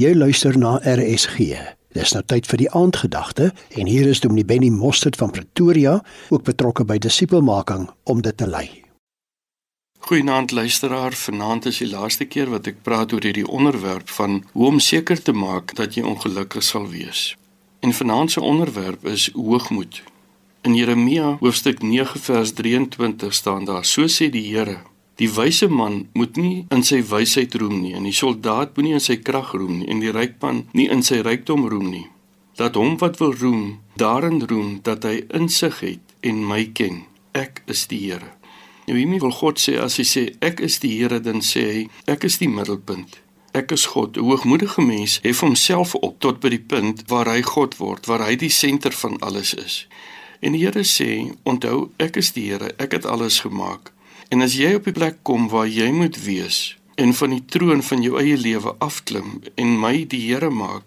Jy luister na RSG. Dis nou tyd vir die aandgedagte en hier is Dominee Benny Mostert van Pretoria, ook betrokke by disipelmaking om dit te lei. Goeienaand luisteraar, vanaand is die laaste keer wat ek praat oor hierdie onderwerp van hoe om seker te maak dat jy ongelukkig sal wees. En vanaand se onderwerp is hoogmoed. In Jeremia hoofstuk 9 vers 23 staan daar: So sê die Here, Die wyse man moet nie in sy wysheid roem nie en die soldaat moenie in sy krag roem nie en die ryk man nie in sy rykdom roem nie. Laat hom wat wil roem, daarin roem dat hy insig het en my ken. Ek is die Here. Nou wie wil God sê as hy sê ek is die Here dan sê hy ek is die middelpunt. Ek is God. 'n Hoogmoedige mens hef homself op tot by die punt waar hy God word, waar hy die senter van alles is. En die Here sê, onthou, ek is die Here, ek het alles gemaak. En as jy op die plek kom waar jy moet wees en van die troon van jou eie lewe afklim en my die Here maak,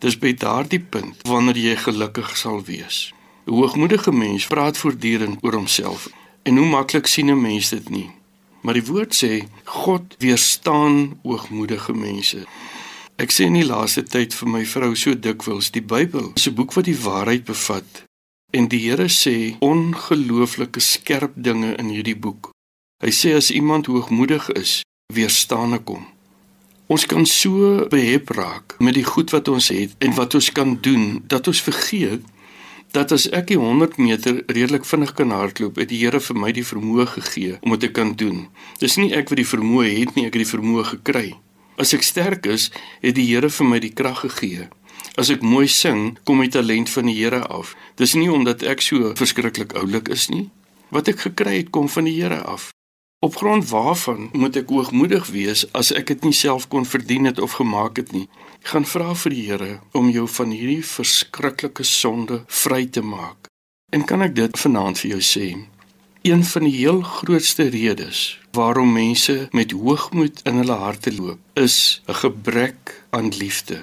dis by daardie punt wanneer jy gelukkig sal wees. 'n Hoogmoedige mens praat voortdurend oor homself en hoe maklik sien 'n mens dit nie. Maar die woord sê God weerstaan hoogmoedige mense. Ek sê in die laaste tyd vir my vrou so dikwels die Bybel is 'n boek wat die waarheid bevat en die Here sê ongelooflike skerp dinge in hierdie boek. Hy sê as iemand hoogmoedig is, weerstaan ek hom. Ons kan so behep raak met die goed wat ons het en wat ons kan doen dat ons vergeet dat as ek die 100 meter redelik vinnig kan hardloop, het die Here vir my die vermoë gegee om dit te kan doen. Dis nie ek wat die vermoë het nie, ek het die vermoë gekry. As ek sterk is, het die Here vir my die krag gegee. As ek mooi sing, kom my talent van die Here af. Dis nie omdat ek so verskriklik oulik is nie. Wat ek gekry het, kom van die Here af. Op grond waarvan moet ek hoogmoedig wees as ek dit nie self kon verdien het of gemaak het nie? Gaan vra vir die Here om jou van hierdie verskriklike sonde vry te maak. En kan ek dit vanaand vir jou sê? Een van die heel grootste redes waarom mense met hoogmoed in hulle harte loop, is 'n gebrek aan liefde.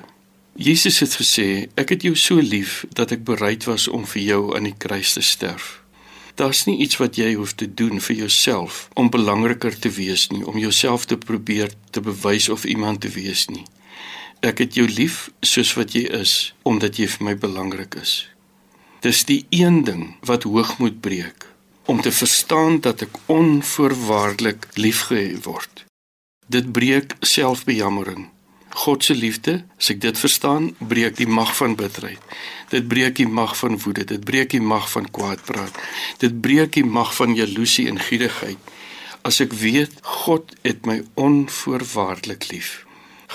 Jesus het gesê, "Ek het jou so lief dat ek bereid was om vir jou aan die kruis te sterf." Daar's nie iets wat jy hoef te doen vir jouself om belangriker te wees nie, om jouself te probeer te bewys of iemand te wees nie. Ek het jou lief soos wat jy is, omdat jy vir my belangrik is. Dis die een ding wat hoogmoed breek, om te verstaan dat ek onvoorwaardelik liefgehad word. Dit breek selfbejammering. God se liefde, as ek dit verstaan, breek die mag van bitterheid. Dit breek die mag van woede, dit breek die mag van kwaadpraat. Dit breek die mag van jaloesie en gierigheid. As ek weet God het my onvoorwaardelik lief,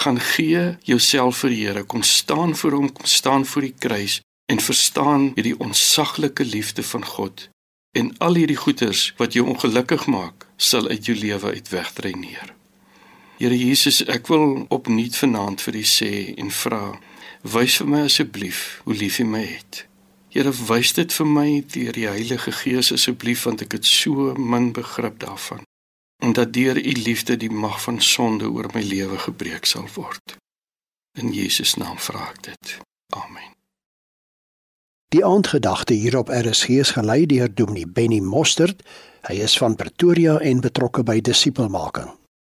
gaan gee jouself vir die Here, kom staan voor hom, kom staan voor die kruis en verstaan hierdie onsaglike liefde van God. En al hierdie goeders wat jou ongelukkig maak, sal uit jou lewe uit wegdreineer. Here Jesus, ek wil opnuut vanaand vir U sê en vra, wys vir my asseblief hoe lief U my het. Here, wys dit vir my deur die Heilige Gees asseblief want ek het so min begrip daarvan. En dat deur U liefde die mag van sonde oor my lewe gebreek sal word. In Jesus naam vra ek dit. Amen. Die aandgedagte hierop is gelei deur Dominee Benny Mostert. Hy is van Pretoria en betrokke by disipelmaking.